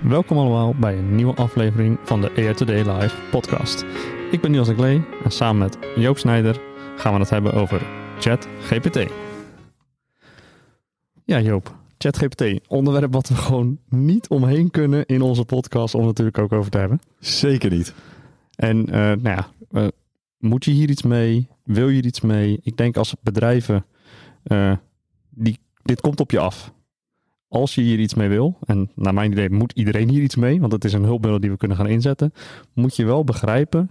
Welkom allemaal bij een nieuwe aflevering van de Today Live podcast. Ik ben Niels de Klee en samen met Joop Snijder gaan we het hebben over ChatGPT. Ja Joop, ChatGPT, onderwerp wat we gewoon niet omheen kunnen in onze podcast om het natuurlijk ook over te hebben. Zeker niet. En uh, nou ja, uh, moet je hier iets mee? Wil je hier iets mee? Ik denk als bedrijven, uh, die, dit komt op je af als je hier iets mee wil, en naar mijn idee moet iedereen hier iets mee, want het is een hulpmiddel die we kunnen gaan inzetten, moet je wel begrijpen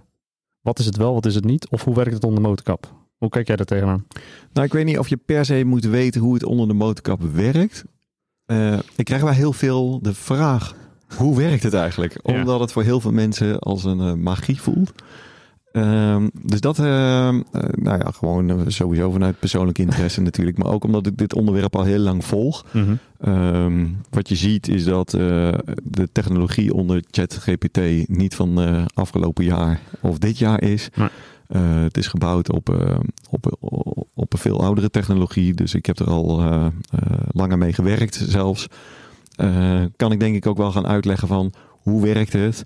wat is het wel, wat is het niet, of hoe werkt het onder de motorkap? Hoe kijk jij daar tegenaan? Nou, ik weet niet of je per se moet weten hoe het onder de motorkap werkt. Uh, ik krijg wel heel veel de vraag, hoe werkt het eigenlijk? Omdat het voor heel veel mensen als een uh, magie voelt. Uh, dus dat, uh, uh, nou ja, gewoon sowieso vanuit persoonlijk interesse natuurlijk. Maar ook omdat ik dit onderwerp al heel lang volg. Mm -hmm. um, wat je ziet is dat uh, de technologie onder ChatGPT niet van afgelopen jaar of dit jaar is. Nee. het is gebouwd op, op, op een veel oudere technologie. Dus ik heb er al langer mee gewerkt zelfs. kan ik denk ik ook wel gaan uitleggen van hoe werkt het?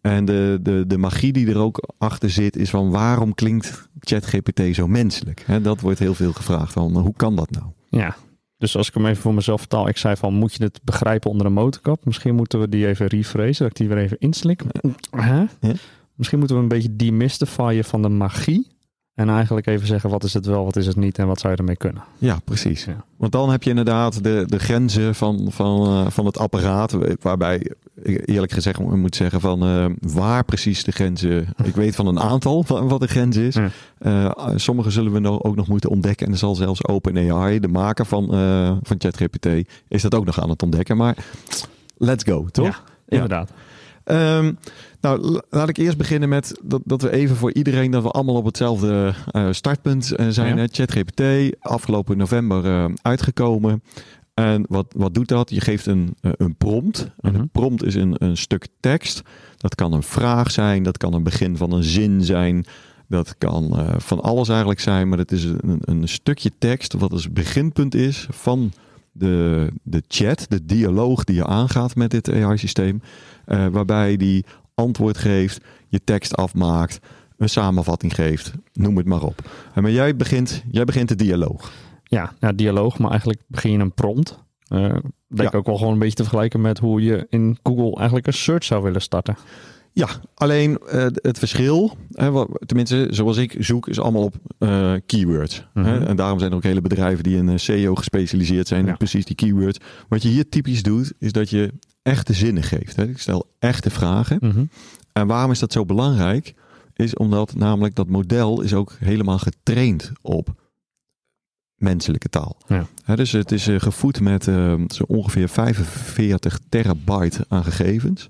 En de, de, de magie die er ook achter zit, is van waarom klinkt ChatGPT zo menselijk? He, dat wordt heel veel gevraagd van hoe kan dat nou? Ja, dus als ik hem even voor mezelf vertaal, ik zei van moet je het begrijpen onder een motorkap? Misschien moeten we die even rephrasen, dat ik die weer even inslik. Huh? Ja. Misschien moeten we een beetje demystifyen van de magie. En eigenlijk even zeggen wat is het wel, wat is het niet en wat zou je ermee kunnen. Ja, precies. Ja. Want dan heb je inderdaad de, de grenzen van, van, uh, van het apparaat. Waarbij ik eerlijk gezegd moet zeggen van uh, waar precies de grenzen. Ik weet van een aantal van wat de grens is. Ja. Uh, sommige zullen we nog, ook nog moeten ontdekken. En er zal zelfs OpenAI, de maker van, van ChatGPT, is dat ook nog aan het ontdekken. Maar let's go, toch? Ja, inderdaad. Ja. Um, nou, laat ik eerst beginnen met dat, dat we even voor iedereen dat we allemaal op hetzelfde uh, startpunt uh, zijn. Ja. ChatGPT, afgelopen november uh, uitgekomen. En wat, wat doet dat? Je geeft een, een prompt. En een prompt is een, een stuk tekst. Dat kan een vraag zijn, dat kan een begin van een zin zijn. Dat kan van alles eigenlijk zijn, maar het is een, een stukje tekst wat als beginpunt is van de, de chat, de dialoog die je aangaat met dit AI-systeem. Uh, waarbij die antwoord geeft, je tekst afmaakt, een samenvatting geeft, noem het maar op. En maar jij begint, jij begint de dialoog. Ja, ja, dialoog, maar eigenlijk begin je een prompt. Uh, denk ja. ook wel gewoon een beetje te vergelijken met hoe je in Google eigenlijk een search zou willen starten. Ja, alleen uh, het verschil, hè, wat, tenminste zoals ik zoek, is allemaal op uh, keywords. Mm -hmm. hè? En daarom zijn er ook hele bedrijven die in SEO gespecialiseerd zijn, ja. precies die keywords. Wat je hier typisch doet, is dat je echte zinnen geeft. Hè? Ik stel echte vragen. Mm -hmm. En waarom is dat zo belangrijk? Is omdat namelijk dat model is ook helemaal getraind op menselijke taal. Ja. Hè, dus het is gevoed met zo ongeveer 45 terabyte aan gegevens.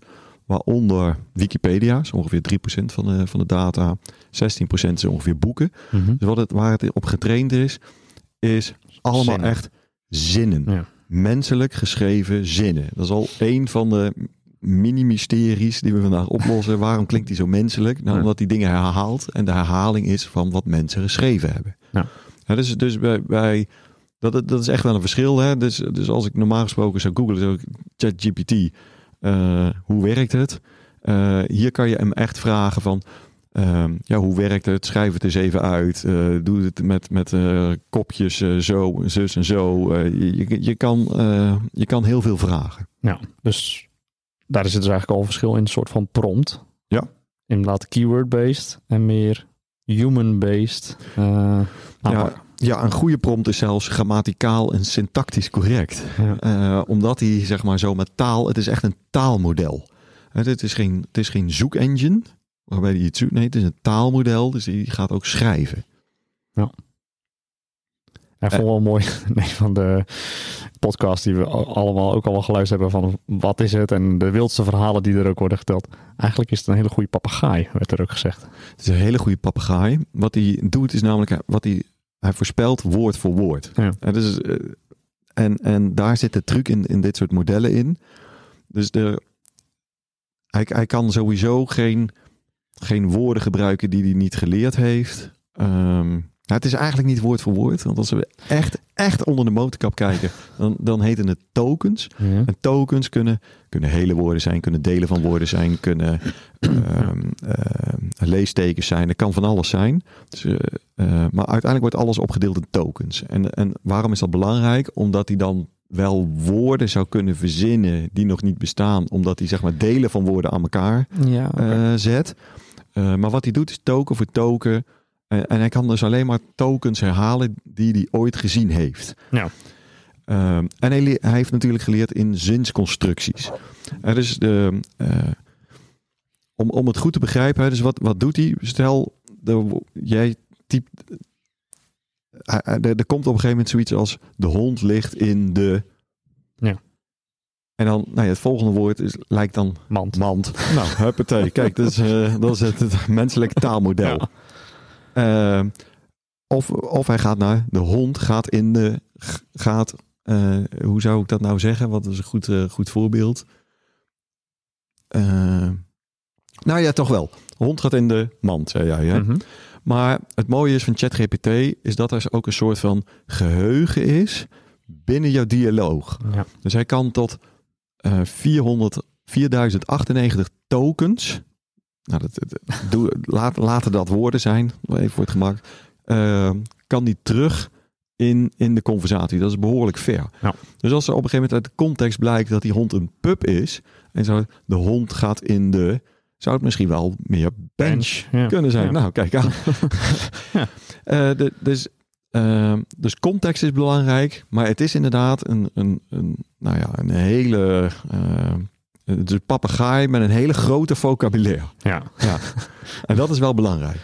Waaronder Wikipedia, is ongeveer 3% van de, van de data. 16% is ongeveer boeken. Mm -hmm. Dus wat het, waar het op getraind is, is allemaal zinnen. echt zinnen. Ja. Menselijk geschreven zinnen. Dat is al een van de mini-mysteries die we vandaag oplossen. Waarom klinkt die zo menselijk? Nou, ja. omdat die dingen herhaalt en de herhaling is van wat mensen geschreven hebben. Ja. Ja, dus dus bij, bij dat, dat is echt wel een verschil. Hè? Dus, dus als ik normaal gesproken zou googlen, zou ik ChatGPT hoe werkt het? Uh, hier kan je hem echt vragen van, uh, ja, hoe werkt het? Schrijf het eens even uit. Uh, doe het met, met kopjes zo, zus en zo. je, je, kan, je kan heel veel vragen. Ja, dus daar het dus eigenlijk al een verschil in een soort van prompt. Ja. Inderdaad keyword-based en meer human-based. Ja. Ja, een goede prompt is zelfs grammaticaal en syntactisch correct. Ja. Uh, omdat hij, zeg maar, zo met taal, het is echt een taalmodel. Het is geen, het is geen zoekengine, waarbij hij iets zoekt. Nee, het is een taalmodel, dus die gaat ook schrijven. Ja. Hij vond wel mooi, nee, van de podcast die we allemaal ook allemaal geluisterd hebben van wat is het en de wildste verhalen die er ook worden geteld. Eigenlijk is het een hele goede papegaai, werd er ook gezegd. Het is een hele goede papegaai. Wat hij doet is namelijk, wat hij, hij voorspelt woord voor woord. Ja. En, dus, eh, en, en daar zit de truc in, in dit soort modellen in. Dus de, hij, hij kan sowieso geen, geen woorden gebruiken die hij niet geleerd heeft. Ehm, nou, het is eigenlijk niet woord voor woord. Want als we echt, echt onder de motorkap kijken, dan, dan heten het tokens. Ja. En tokens kunnen, kunnen hele woorden zijn, kunnen delen van woorden zijn, kunnen ehm, ehm, leestekens zijn. Dat kan van alles zijn. Dus, eh, eh, maar uiteindelijk wordt alles opgedeeld in tokens. En, en waarom is dat belangrijk? Omdat hij dan wel woorden zou kunnen verzinnen die nog niet bestaan, omdat hij zeg maar delen van woorden aan elkaar Ja, eh, zet. Maar wat hij doet is token voor token. Eh, en hij kan dus alleen maar tokens herhalen die hij ooit gezien heeft. Ja. Ehm, en hij, heeft natuurlijk geleerd in zinsconstructies. Er is de, eh, om, om het goed te begrijpen, hè, dus wat, wat doet hij? Stel, de, jij typt. Er, er komt op een gegeven moment zoiets als de hond ligt in de. Ja. En dan, nou ja, het volgende woord is, lijkt dan Mand. Mand. Nou, huppatee. Kijk, dat is, eh, dat is het, het menselijke taalmodel. Ja. Eh, of, of hij gaat naar de hond, gaat in de. Gaat, eh, hoe zou ik dat nou zeggen? Wat is een goed, eh, goed voorbeeld? Nou ja, toch wel. Hond gaat in de mand, zei jij. Hè? Mhm. Maar het mooie is van ChatGPT is dat er ook een soort van geheugen is binnen jouw dialoog. Ja. Dus hij kan tot eh 400, 4098 tokens. Nou, dat, dat- doe, laat, laten dat woorden zijn, even voor het gemak. eh, kan die terug in, in de conversatie. Dat is behoorlijk ver. Ja. Dus als er op een gegeven moment uit de context blijkt dat die hond een pup is. En zo, de hond gaat in de. Zou het misschien wel meer bench ja. kunnen zijn. Ja. Nou, kijk aan. Ja. Eh, de, dus, eh, dus context is belangrijk, maar het is inderdaad een, een, een, nou ja, een hele. Eh een papegaai met een hele grote vocabulaire. Ja. Ja. en dat is wel belangrijk.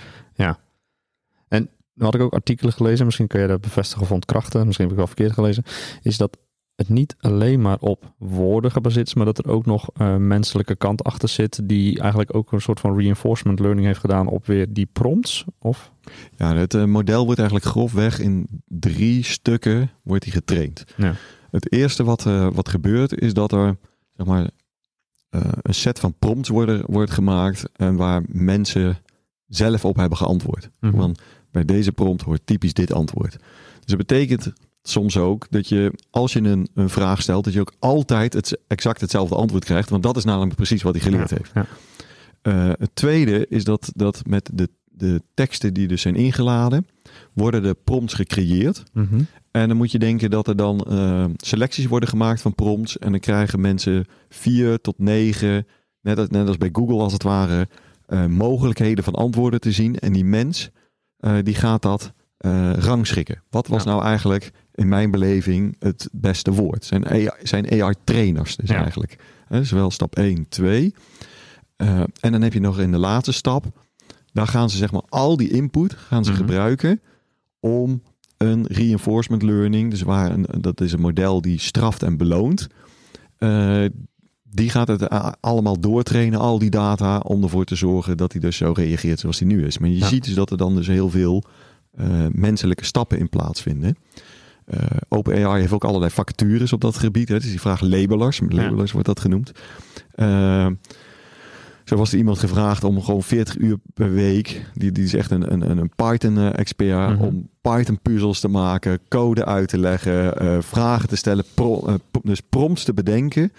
Dan had ik ook artikelen gelezen, misschien kun je dat bevestigen of ontkrachten, misschien heb ik wel verkeerd gelezen, is dat het niet alleen maar op woorden gebaseerd is, maar dat er ook nog een menselijke kant achter zit, die eigenlijk ook een soort van reinforcement learning heeft gedaan op weer die prompts. Of? Ja, het eh, model wordt eigenlijk grofweg in drie stukken wordt hij getraind. Ja. Het eerste wat, eh, wat gebeurt is dat er zeg maar, eh, een set van prompts worden, wordt gemaakt en waar mensen zelf op hebben geantwoord. Mhm. Want bij deze prompt hoort typisch dit antwoord. Dus dat betekent soms ook dat je, als je een, een vraag stelt, dat je ook altijd het, exact hetzelfde antwoord krijgt. Want dat is namelijk precies wat hij geleerd Ja, heeft. ja. Eh, het tweede is dat, dat met de, de teksten die dus zijn ingeladen, worden de prompts gecreëerd. Mhm. En dan moet je denken dat er dan eh, selecties worden gemaakt van prompts. En dan krijgen mensen vier tot negen, net als, net als bij Google als het ware, eh, mogelijkheden van antwoorden te zien. En die mens, eh, die gaat dat rangschikken. Wat was Ja. nou eigenlijk in mijn beleving het beste woord? Zijn AI, zijn AI-trainers dus Ja. eigenlijk. Hè, dus wel stap 1, 2. Eh, en dan heb je nog in de laatste stap, daar gaan ze zeg maar al die input gaan ze Mhm. gebruiken om een reinforcement learning, dus waar een, dat is een model die straft en beloont. eh, die gaat het a- allemaal doortrainen, al die data, om ervoor te zorgen dat hij dus zo reageert zoals hij nu is. Maar je Ja. ziet dus dat er dan dus heel veel eh, menselijke stappen in plaatsvinden. Eh OpenAI heeft ook allerlei vacatures op dat gebied. Hè. Dus die vragen labelers, labelers wordt dat genoemd. Eh, zo was er iemand gevraagd om gewoon 40 uur per week, die, die is echt een, een, een Python-expert, Mhm. om Python-puzzels te maken, code uit te leggen, eh, vragen te stellen, pro- eh, dus prompts te bedenken,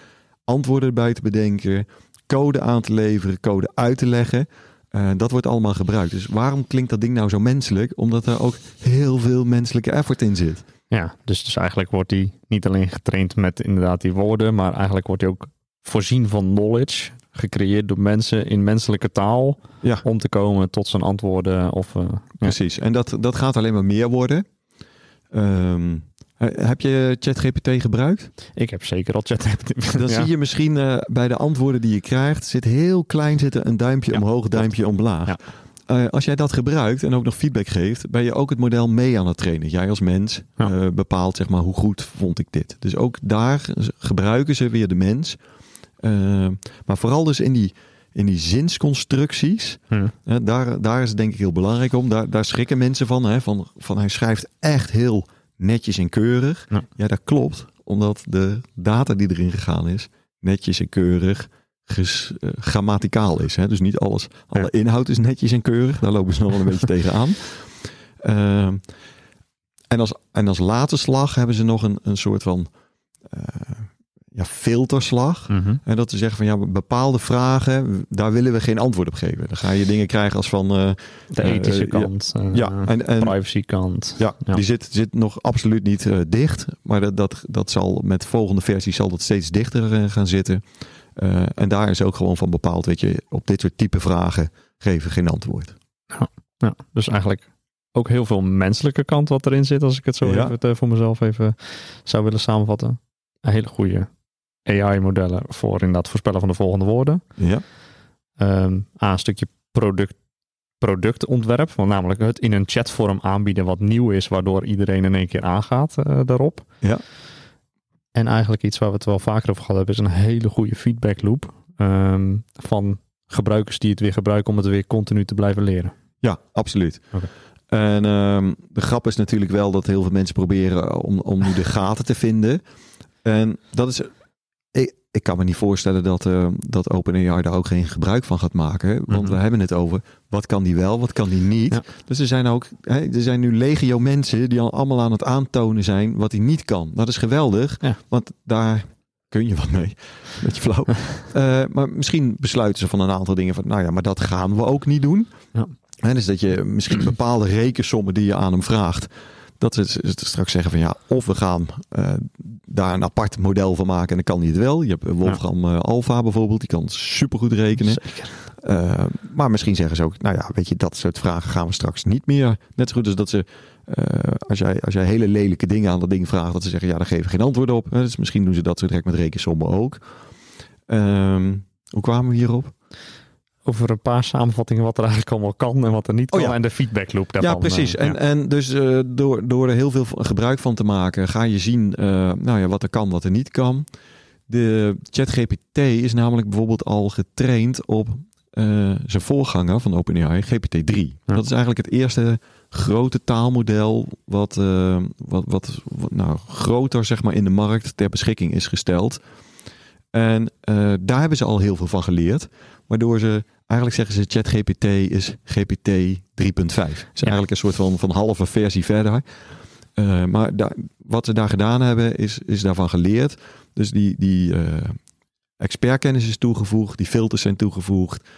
antwoorden erbij te bedenken, code aan te leveren, code uit te leggen. Eh, dat wordt allemaal gebruikt. Dus waarom klinkt dat ding nou zo menselijk? Omdat er ook heel veel menselijke effort in zit. Ja, dus, dus eigenlijk wordt hij niet alleen getraind met inderdaad die woorden, maar eigenlijk wordt hij ook voorzien van knowledge, gecreëerd door mensen in menselijke taal, Ja. om te komen tot zijn antwoorden. Of, eh, ja. Precies. En dat, dat gaat alleen maar meer worden. Ehm, he- heb je ChatGPT gebruikt? Ik heb zeker al chat. Dan Ja. zie je misschien eh, bij de antwoorden die je krijgt, zit heel klein zitten een duimpje omhoog, duimpje omlaag. Eh, als jij dat gebruikt en ook nog feedback geeft, ben je ook het model mee aan het trainen. Jij als mens bepaalt zeg maar hoe goed vond ik dit. Dus ook daar gebruiken ze weer de mens. Eh, maar vooral dus in die, in die zinsconstructies, hè, daar, daar is het denk ik heel belangrijk om. Daar, daar schrikken mensen van, hè, van, van. Hij schrijft echt heel netjes en keurig. Ja. Ja, dat klopt, omdat de data die erin gegaan is, netjes en keurig ges- eh, grammaticaal is. Hè? Dus niet alles, alle inhoud is netjes en keurig. Daar lopen ze nog wel een beetje tegenaan. Ehm en, als, en als laatste slag hebben ze nog een, een soort van eh, ja, filterslag. Mhm. En dat ze zeggen van ja, bepaalde vragen, daar willen we geen antwoord op geven. Dan ga je dingen krijgen als van eh, De Eh, ethische ja. kant, eh, ja, en, en privacy kant. ja, Ja. die zit, zit nog absoluut niet eh, dicht. Maar dat, dat, dat zal met volgende versies zal dat steeds dichter gaan zitten. Eh, en daar is ook gewoon van bepaald, weet je, op dit soort type vragen geven geen antwoord. Ja, dus eigenlijk ook heel veel menselijke kant wat erin zit, als ik het zo Ja. even voor mezelf even zou willen samenvatten. Een hele goede AI-modellen voor inderdaad voorspellen van de volgende woorden. Ja, Ehm A, een stukje product, productontwerp, want namelijk het in een chatvorm aanbieden wat nieuw is, waardoor iedereen in één keer aangaat eh, daarop. Ja. En eigenlijk iets waar we het wel vaker over gehad hebben, is een hele goede feedback loop ehm, van gebruikers die het weer gebruiken om het weer continu te blijven leren. ja absoluut. En ehm, de grap is natuurlijk wel dat heel veel mensen proberen om, om nu de gaten te vinden. En dat is. Ik, kan me niet voorstellen dat, eh, dat OpenAI daar ook geen gebruik van gaat maken. Want Mhm. we hebben het over wat kan die wel, wat kan die niet. Ja. Dus er zijn ook, hè, er zijn nu legio mensen die al allemaal aan het aantonen zijn wat hij niet kan. Dat is geweldig, Ja. want daar kun je wat mee. Beetje flauw. Eh, maar misschien besluiten ze van een aantal dingen van, nou ja, maar dat gaan we ook niet doen. Ja. En dus dat je misschien bepaalde rekensommen die je aan hem vraagt, dat ze straks zeggen van ja, of we gaan eh, daar een apart model van maken en dan kan hij het wel. Je hebt Wolfram eh, Alpha bijvoorbeeld, die kan supergoed rekenen. Zeker. Eh, maar misschien zeggen ze ook, nou ja, weet je, dat soort vragen gaan we straks niet meer. Net zo goed als dat ze, als, jij, als jij hele lelijke dingen aan dat ding vraagt, dat ze zeggen, ja, daar geven we geen antwoord op. Dus misschien doen ze dat zo direct met rekensommen ook. Ehm, hoe kwamen we hierop? Over een paar samenvattingen wat er eigenlijk allemaal kan en wat er niet Oh kan. ja. En de feedback loop daarvan. ja, precies. eh, En, ja. en dus eh, door, door er heel veel gebruik van te maken, ga je zien eh, nou ja, wat er kan, wat er niet kan. De ChatGPT is namelijk bijvoorbeeld al getraind op zijn voorganger van OpenAI, GPT-3. Ja. Dat is eigenlijk het eerste grote taalmodel wat, wat, wat, wat nou, groter zeg maar, in de markt ter beschikking is gesteld. En eh, daar hebben ze al heel veel van geleerd. Waardoor ze, eigenlijk zeggen ze ChatGPT is GPT 3.5. Het is eigenlijk een soort van, van halve versie verder. Eh, maar wat ze daar gedaan hebben, is, is daarvan geleerd. Dus die, die eh, expertkennis is toegevoegd, die filters zijn toegevoegd.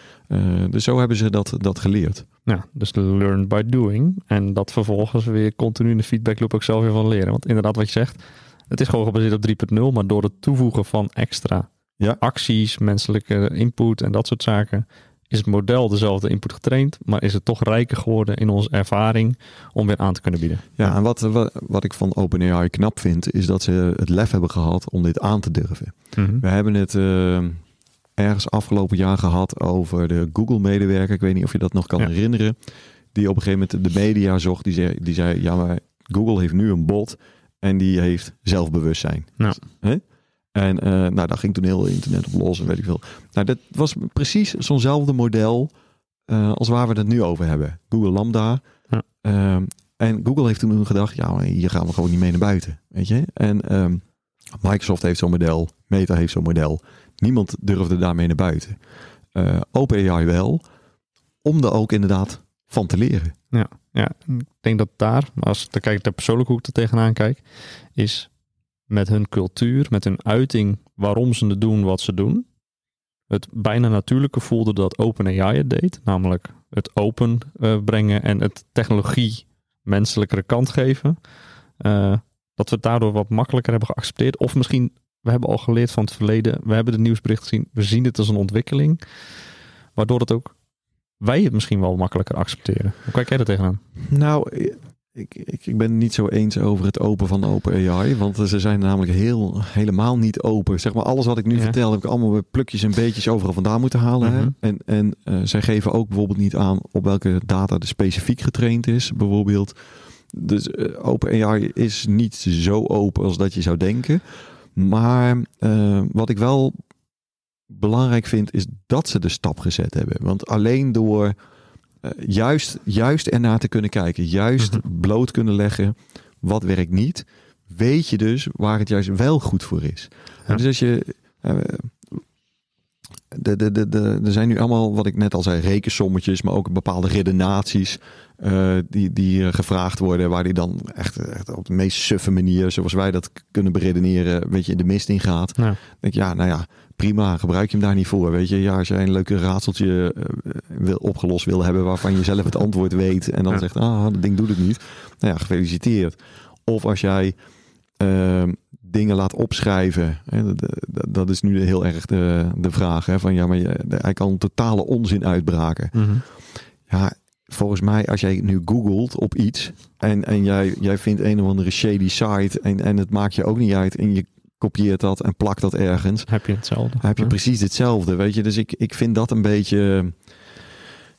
Dus zo hebben ze dat, dat geleerd. Ja, dus learn by doing. En dat vervolgens weer continu in de feedback loop ook zelf weer van leren. Want inderdaad wat je zegt, het is gewoon gebaseerd op 3.0. Maar door het toevoegen van extra Ja. acties, menselijke input en dat soort zaken... is het model dezelfde input getraind. Maar is het toch rijker geworden in onze ervaring om weer aan te kunnen bieden. Ja, en wat, wat, wat ik van OpenAI knap vind, is dat ze het lef hebben gehad om dit aan te durven. Mhm. We hebben het eh, ergens afgelopen jaar gehad over de Google-medewerker. Ik weet niet of je dat nog kan Ja. herinneren. Die op een gegeven moment de media zocht. Die zei, die zei, ja maar Google heeft nu een bot en die heeft zelfbewustzijn. Ja. Hè? En eh, nou, daar ging toen heel internet op los en weet ik veel. Nou, dat was precies zo'nzelfde model eh, als waar we het nu over hebben. Google Lambda. Ja. Ehm, en Google heeft toen gedacht, ja, hier gaan we gewoon niet mee naar buiten. Weet je? En ehm, Microsoft heeft zo'n model, Meta heeft zo'n model. Niemand durfde daarmee naar buiten. Eh OpenAI wel, om er ook inderdaad van te leren. Ja, ik denk dat daar, als ik kijk de persoonlijke hoek er tegenaan kijk, is met hun cultuur, met hun uiting waarom ze doen wat ze doen. Het bijna natuurlijke voelde dat OpenAI het deed, namelijk het open eh, brengen en het technologie menselijkere kant geven. Eh, dat we het daardoor wat makkelijker hebben geaccepteerd. Of misschien, we hebben al geleerd van het verleden, we hebben de nieuwsbericht gezien, we zien het als een ontwikkeling, waardoor het ook wij het misschien wel makkelijker accepteren. Hoe kijk jij er tegenaan? Nou, ik, ik, ik ben niet zo eens over het open van OpenAI. Want ze zijn namelijk heel, helemaal niet open. Zeg maar, alles wat ik nu Ja. vertel, heb ik allemaal plukjes en beetjes overal vandaan moeten halen. hè. Mhm. En, en eh, zij geven ook bijvoorbeeld niet aan op welke data er specifiek getraind is, bijvoorbeeld. Dus eh, OpenAI is niet zo open als dat je zou denken. Maar eh, wat ik wel belangrijk vind, is dat ze de stap gezet hebben. Want alleen door eh, juist, juist ernaar te kunnen kijken, juist Mhm. bloot kunnen leggen wat werkt niet, weet je dus waar het juist wel goed voor is. Ja. Dus als je. eh, de, de, de, de, er zijn nu allemaal, wat ik net al zei, rekensommetjes, maar ook bepaalde redenaties eh, die, die eh, gevraagd worden, waar die dan echt, echt op de meest suffe manier, zoals wij dat kunnen beredeneren, een beetje in de mist ingaat. Ja. denk ik, ja, nou ja, prima, gebruik je hem daar niet voor. Weet je, ja, als jij een leuke raadseltje eh, wil, opgelost wil hebben waarvan je zelf het antwoord weet en dan Ja. zegt, ah, dat ding doet het niet. Nou ja, gefeliciteerd. Of als jij eh, dingen laat opschrijven, hè, dat, is nu heel erg de, de vraag, hè, van ja, maar je, hij kan totale onzin uitbraken. Mhm. Ja, volgens mij, als jij nu googelt op iets en, en jij, jij vindt een of andere shady site en, en het maakt je ook niet uit en je kopieert dat en plakt dat ergens, Heb je hetzelfde. heb je precies hetzelfde, weet je. Dus ik, ik vind dat een beetje,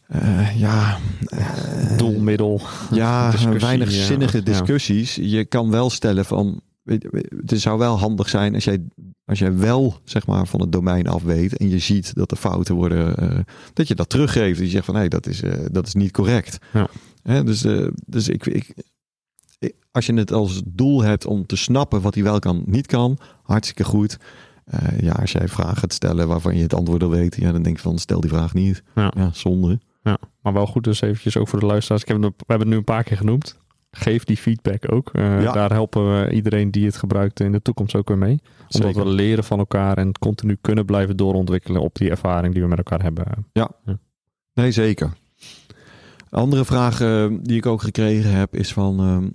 eh, ja, eh, doelmiddel. ja, weinig zinnige Ja. discussies. Je kan wel stellen van, het zou wel handig zijn als jij, als jij wel zeg maar van het domein af weet en je ziet dat er fouten worden, eh, dat je dat teruggeeft. Dat je zegt van, nee, dat is, eh, dat is niet correct. Ja. Hè, dus, eh, dus ik, ik, ik- als je het als doel hebt om te snappen wat hij wel kan, niet kan, hartstikke goed. Ja, als jij vragen gaat stellen waarvan je het antwoord al weet, ja, dan denk ik van, stel die vraag niet. Ja. ja zonde. Ja, maar wel goed dus eventjes ook voor de luisteraars. Ik heb we hebben het nu een paar keer genoemd. Geef die feedback ook. Eh, Ja. Daar helpen we iedereen die het gebruikt in de toekomst ook weer mee. Omdat Zeker. we leren van elkaar en continu kunnen blijven doorontwikkelen op die ervaring die we met elkaar hebben. Nee, zeker. Andere vraag eh, die ik ook gekregen heb is van... ehm,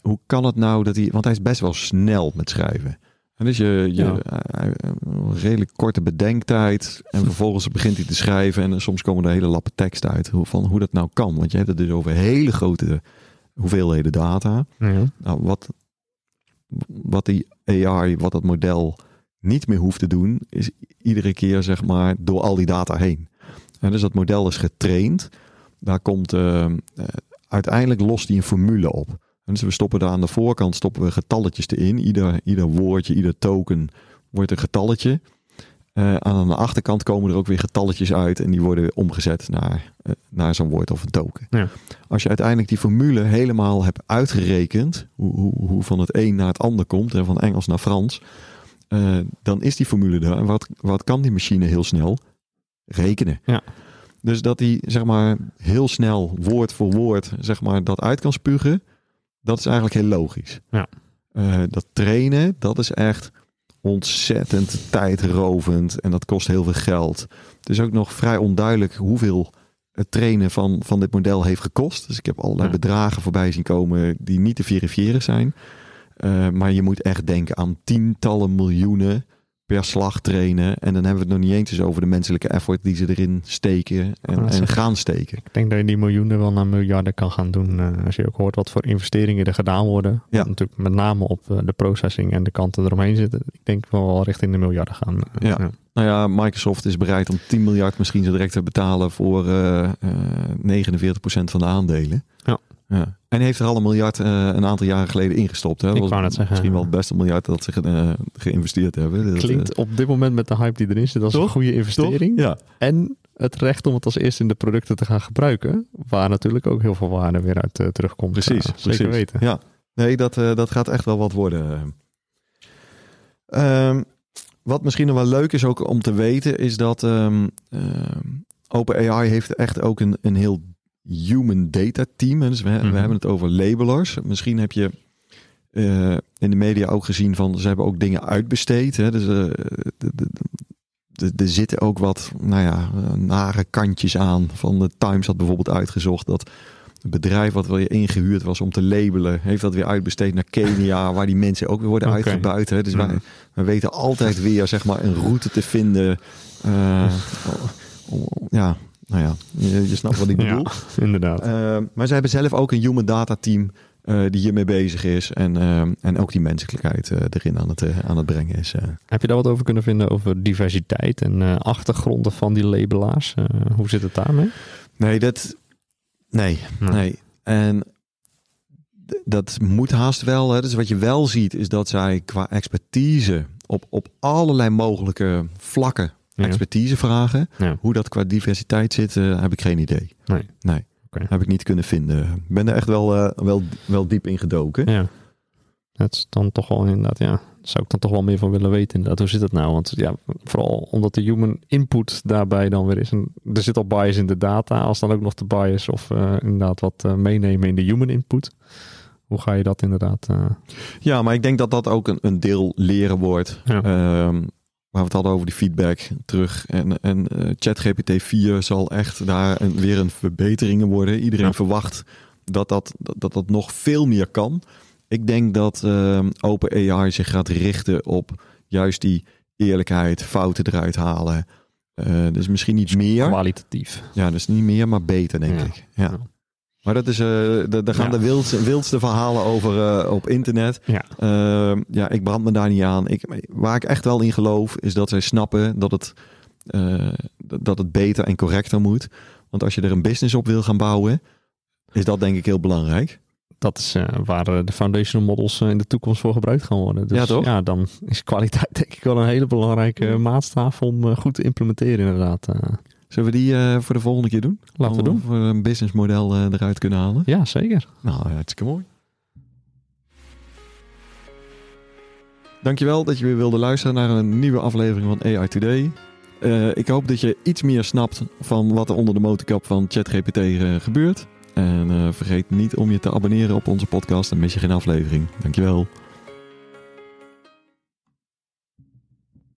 hoe kan het nou dat hij... Want hij is best wel snel met schrijven. En dus je, je Ja. een redelijk korte bedenktijd. En vervolgens begint hij te schrijven. En soms komen er hele lappen tekst uit. Hoe, van hoe dat nou kan. Want je hebt het dus over hele grote hoeveelheden data. Ja. Nou, wat, wat die AI, wat dat model niet meer hoeft te doen, is iedere keer zeg maar door al die data heen. En dus dat model is getraind. Daar komt eh, eh, uiteindelijk lost die een formule op. En dus we stoppen daar aan de voorkant stoppen we getalletjes erin. Ieder, ieder woordje, ieder token wordt een getalletje. Eh, aan de achterkant komen er ook weer getalletjes uit en die worden omgezet naar, eh, naar zo'n woord of een token. Ja. Als je uiteindelijk die formule helemaal hebt uitgerekend, hoe, hoe, hoe van het een naar het ander komt, en van Engels naar Frans, eh, dan is die formule er. En wat, wat kan die machine heel snel? Rekenen. Ja. Dus dat hij zeg maar heel snel woord voor woord zeg maar dat uit kan spugen, dat is eigenlijk heel logisch. Ja. Dat trainen, dat is echt ontzettend tijdrovend en dat kost heel veel geld. Het is ook nog vrij onduidelijk hoeveel het trainen van, van dit model heeft gekost. Dus ik heb allerlei Ja. bedragen voorbij zien komen die niet te verifiëren zijn. Eh, maar je moet echt denken aan tientallen miljoenen per slag trainen. En dan hebben we het nog niet eens over de menselijke effort die ze erin steken en, dat en gaan steken. Ik denk dat je die miljoenen wel naar miljarden kan gaan doen. eh, als je ook hoort wat voor investeringen er gedaan worden. Ja. Natuurlijk met name op eh, de processing en de kanten eromheen zitten. Ik denk wel wel richting de miljarden gaan. eh, Ja. Nou ja, Microsoft is bereid om 10 miljard misschien zo direct te betalen voor eh eh 49% van de aandelen. Ja. Ja. En heeft er al een miljard eh, een aantal jaren geleden ingestopt. Hè? Ik Was wou net zeggen. Misschien wel het beste miljard dat ze ge- eh, geïnvesteerd hebben. Dat, Klinkt op dit moment met de hype die erin zit als een Toch? goede eh, investering. Ja. En het recht om het als eerste in de producten te gaan gebruiken. Waar natuurlijk ook heel veel waarde weer uit eh, terugkomt. Precies, precies. Weten. Ja, nee, dat, eh, dat gaat echt wel wat worden. Ehm, wat misschien nog wel leuk is ook om te weten, is dat ehm ehm, OpenAI heeft echt ook een, een heel human data team. Dus we, Mhm. we hebben het over labelers. Misschien heb je eh, in de media ook gezien van ze hebben ook dingen uitbesteed. Hè? Dus de- de- de- de- er zitten ook wat, nou ja, nare kantjes aan. Van de Times had bijvoorbeeld uitgezocht dat het bedrijf wat weer ingehuurd was om te labelen, heeft dat weer uitbesteed naar Kenia, waar die mensen ook weer worden Oké. uitgebuit. Hè? Dus wij, Mhm. we weten altijd weer zeg maar een route te vinden. eh, ja, nou ja, je, je snapt wat ik bedoel. Ja, inderdaad. Uh, maar ze hebben zelf ook een human data team uh, die hiermee bezig is. En, uh, en ook die menselijkheid uh, erin aan het, aan het brengen is. Heb je daar wat over kunnen vinden over diversiteit en achtergronden van die labelaars? hoe zit het daarmee? Nee, dat. Nee, nee. nee. En dat moet haast wel. Hè. Dus wat je wel ziet, is dat zij qua expertise op, op allerlei mogelijke vlakken. Expertise vragen. Hoe dat qua diversiteit zit, uh, heb ik geen idee. Nee. Nee. Okay. Heb ik niet kunnen vinden. Ik ben er echt wel, uh, wel, wel diep in gedoken. Ja. Dat is dan toch wel inderdaad, ja. zou ik dan toch wel meer van willen weten inderdaad. Hoe zit het nou? Want ja, vooral omdat de human input daarbij dan weer is. En er zit al bias in de data. Als dan ook nog de bias of uh, inderdaad wat uh, meenemen in de human input. Hoe ga je dat inderdaad... Uh... Ja, maar ik denk dat dat ook een, een deel leren wordt. Ja. Um, waar we het hadden over die feedback terug. En, en uh, ChatGPT 4 zal echt daar een, weer een verbeteringen worden. Iedereen ja. verwacht dat dat, dat dat nog veel meer kan. Ik denk dat uh, OpenAI zich gaat richten op juist die eerlijkheid, fouten eruit halen. Uh, dus misschien niet meer. Kwalitatief. Ja, dus niet meer, maar beter, denk ja. ik. Ja. Maar dat is, uh, de, daar gaan ja. de wildste, wildste verhalen over uh, op internet. Ja. Uh, ja, ik brand me daar niet aan. Ik, waar ik echt wel in geloof, is dat zij snappen dat het, dat het beter en correcter moet. Want als je er een business op wil gaan bouwen, is dat denk ik heel belangrijk. Dat is waar de foundational models in de toekomst voor gebruikt gaan worden. Dus ja, toch? ja, dan is kwaliteit denk ik wel een hele belangrijke maatstaf om goed te implementeren inderdaad. Zullen we die uh, voor de volgende keer doen? Laten we doen. Voor een businessmodel uh, eruit kunnen halen. Ja, zeker. Nou, hartstikke mooi. Dankjewel dat je weer wilde luisteren naar een nieuwe aflevering van AI Today. Uh, ik hoop dat je iets meer snapt van wat er onder de motorkap van ChatGPT gebeurt. En vergeet niet om je te abonneren op onze podcast, dan mis je geen aflevering. Dankjewel.